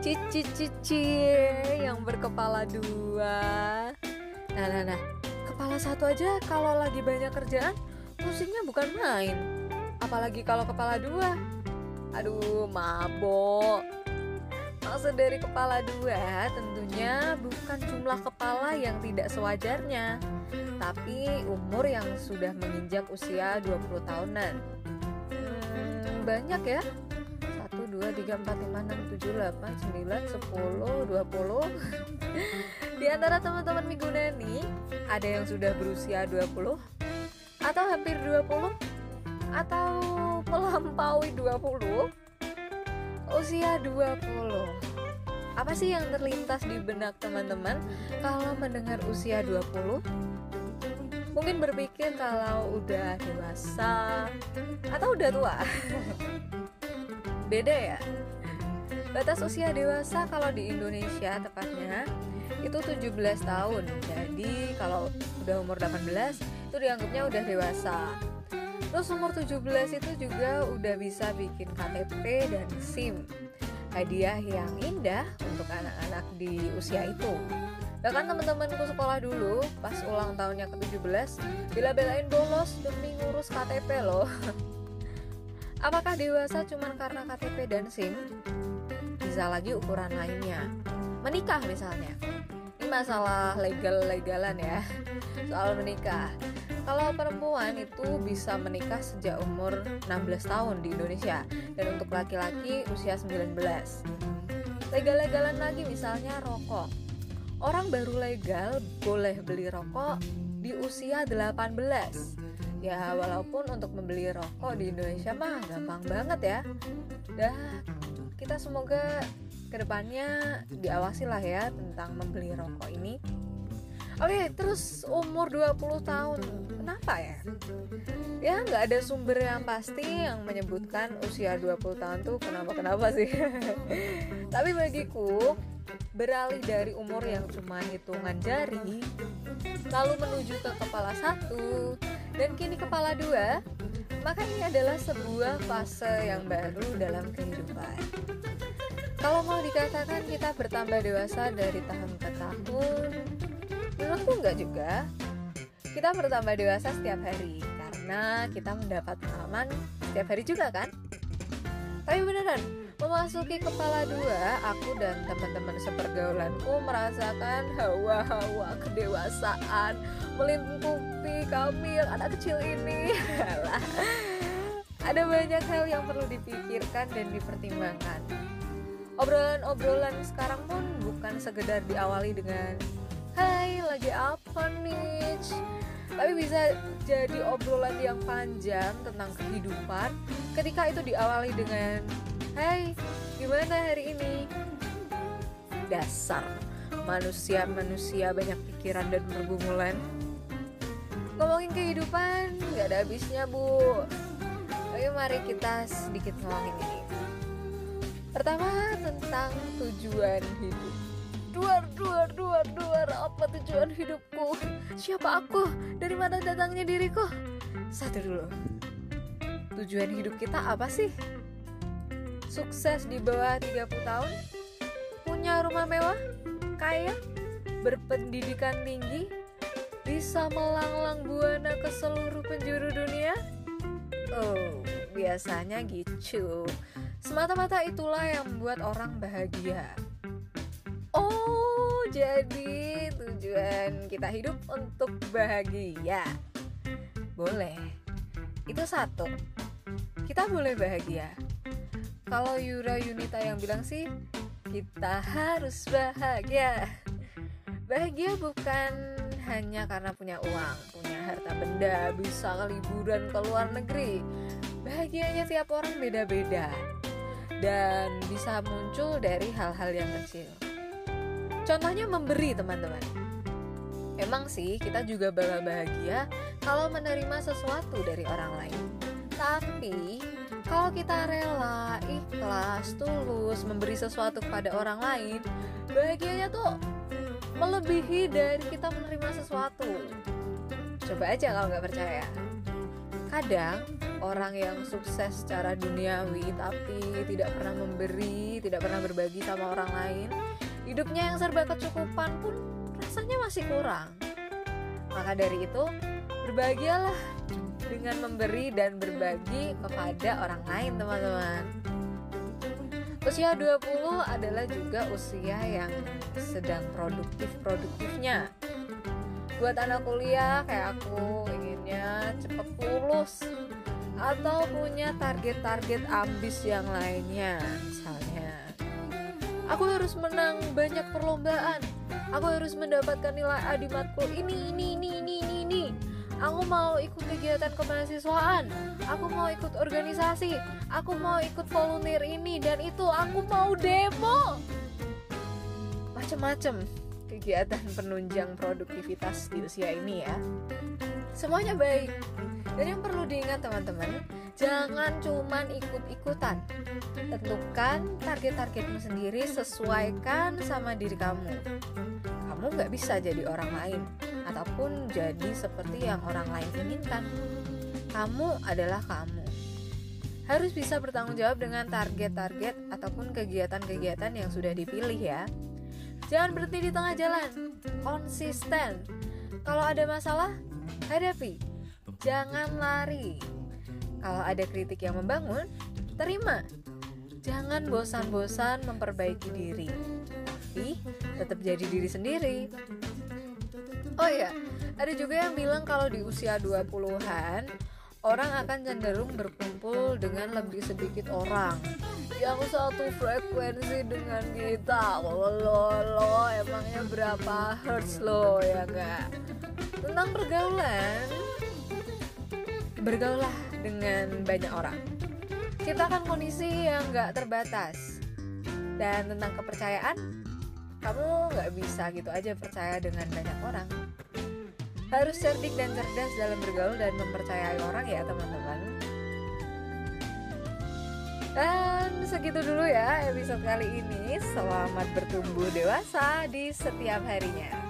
Cici cici yang berkepala dua. Nah nah nah. Kepala satu aja kalau lagi banyak kerjaan Pusingnya bukan main. Apalagi kalau kepala dua. Aduh mabok. Maksud dari kepala dua tentunya bukan jumlah kepala yang tidak sewajarnya Tapi umur yang sudah menginjak usia 20 tahunan. Hmm, Banyak ya. 1, 2, 3, 4, 5, 6, 7, 8, 9, 10, 20 Di antara teman-teman Migunani Ada yang sudah berusia 20 Atau hampir 20 Atau melampaui 20 Usia 20 Apa sih yang terlintas di benak teman-teman Kalau mendengar usia 20? Mungkin berpikir kalau udah dewasa Atau udah tua Beda ya Batas usia dewasa kalau di Indonesia tepatnya itu 17 tahun. Jadi kalau udah umur 18 itu dianggapnya udah dewasa. Terus umur 17 itu juga udah bisa bikin KTP dan SIM. Hadiah yang indah untuk anak-anak di usia itu. Bahkan teman-temanku sekolah dulu pas ulang tahunnya ke-17 bila belain bolos demi ngurus KTP loh. Apakah dewasa cuma karena KTP dan SIM? Bisa lagi ukuran lainnya. Menikah misalnya. Ini masalah legal-legalan ya. Soal menikah. Kalau perempuan itu bisa menikah sejak umur 16 tahun di Indonesia dan untuk laki-laki usia 19. Legal-legalan lagi misalnya rokok. Orang baru legal boleh beli rokok di usia 18 ya walaupun untuk membeli rokok di Indonesia mah gampang banget ya. Dah kita semoga ke depannya diawasi lah ya tentang membeli rokok ini. Oke, terus umur 20 tahun, kenapa ya? Ya nggak ada sumber yang pasti yang menyebutkan usia 20 tahun tuh kenapa-kenapa sih. Tapi bagiku, beralih dari umur yang cuma hitungan jari Lalu menuju ke kepala satu dan kini kepala dua, maka ini adalah sebuah fase yang baru dalam kehidupan. Kalau mau dikatakan kita bertambah dewasa dari tahun ke tahun, menurutku enggak juga. Kita bertambah dewasa setiap hari karena kita mendapat pengalaman setiap hari juga kan? Tapi beneran, memasuki kepala dua, aku dan teman-teman sepergaulanku merasakan hawa-hawa kedewasaan melingkupi kami yang anak kecil ini. Ada banyak hal yang perlu dipikirkan dan dipertimbangkan. Obrolan-obrolan sekarang pun bukan sekedar diawali dengan Hai, lagi apa nih? Tapi bisa jadi obrolan yang panjang tentang kehidupan ketika itu diawali dengan Hai, gimana hari ini? Dasar manusia-manusia banyak pikiran dan pergumulan ngomongin kehidupan nggak ada habisnya bu Ayo mari kita sedikit ngomongin ini Pertama tentang tujuan hidup Duar, duar, duar, duar Apa tujuan hidupku? Siapa aku? Dari mana datangnya diriku? Satu dulu Tujuan hidup kita apa sih? Sukses di bawah 30 tahun? Punya rumah mewah? Kaya? Berpendidikan tinggi? bisa melanglang buana ke seluruh penjuru dunia? Oh, biasanya gitu. Semata-mata itulah yang membuat orang bahagia. Oh, jadi tujuan kita hidup untuk bahagia. Boleh. Itu satu. Kita boleh bahagia. Kalau Yura Yunita yang bilang sih, kita harus bahagia. Bahagia bukan hanya karena punya uang, punya harta benda, bisa liburan ke luar negeri. Bahagianya tiap orang beda-beda dan bisa muncul dari hal-hal yang kecil. Contohnya memberi teman-teman. Emang sih kita juga bakal bahagia kalau menerima sesuatu dari orang lain. Tapi kalau kita rela, ikhlas, tulus memberi sesuatu kepada orang lain, bahagianya tuh melebihi dari kita menerima sesuatu. Coba aja kalau nggak percaya. Kadang orang yang sukses secara duniawi tapi tidak pernah memberi, tidak pernah berbagi sama orang lain, hidupnya yang serba kecukupan pun rasanya masih kurang. Maka dari itu, berbahagialah dengan memberi dan berbagi kepada orang lain, teman-teman. Usia 20 adalah juga usia yang sedang produktif-produktifnya. Buat anak kuliah kayak aku inginnya cepet lulus atau punya target-target ambis yang lainnya. Misalnya, aku harus menang banyak perlombaan. Aku harus mendapatkan nilai A di matkul ini, ini, ini, ini, ini, ini aku mau ikut kegiatan kemahasiswaan. Aku mau ikut organisasi. Aku mau ikut volunteer ini dan itu. Aku mau demo. Macem-macem kegiatan penunjang produktivitas di usia ini ya. Semuanya baik. Dan yang perlu diingat teman-teman jangan cuman ikut-ikutan. Tentukan target-targetmu sendiri sesuaikan sama diri kamu. Kamu nggak bisa jadi orang lain ataupun jadi seperti yang orang lain inginkan. Kamu adalah kamu. Harus bisa bertanggung jawab dengan target-target ataupun kegiatan-kegiatan yang sudah dipilih ya. Jangan berhenti di tengah jalan. Konsisten. Kalau ada masalah, hadapi. Jangan lari. Kalau ada kritik yang membangun, terima. Jangan bosan-bosan memperbaiki diri, tapi tetap jadi diri sendiri. Oh iya, ada juga yang bilang kalau di usia 20-an orang akan cenderung berkumpul dengan lebih sedikit orang. Yang satu frekuensi dengan kita lo lo, emangnya berapa hertz lo ya kak tentang pergaulan bergaulah dengan banyak orang. Ciptakan kondisi yang gak terbatas. Dan tentang kepercayaan kamu nggak bisa gitu aja percaya dengan banyak orang harus cerdik dan cerdas dalam bergaul dan mempercayai orang ya teman-teman. Dan segitu dulu ya episode kali ini. Selamat bertumbuh dewasa di setiap harinya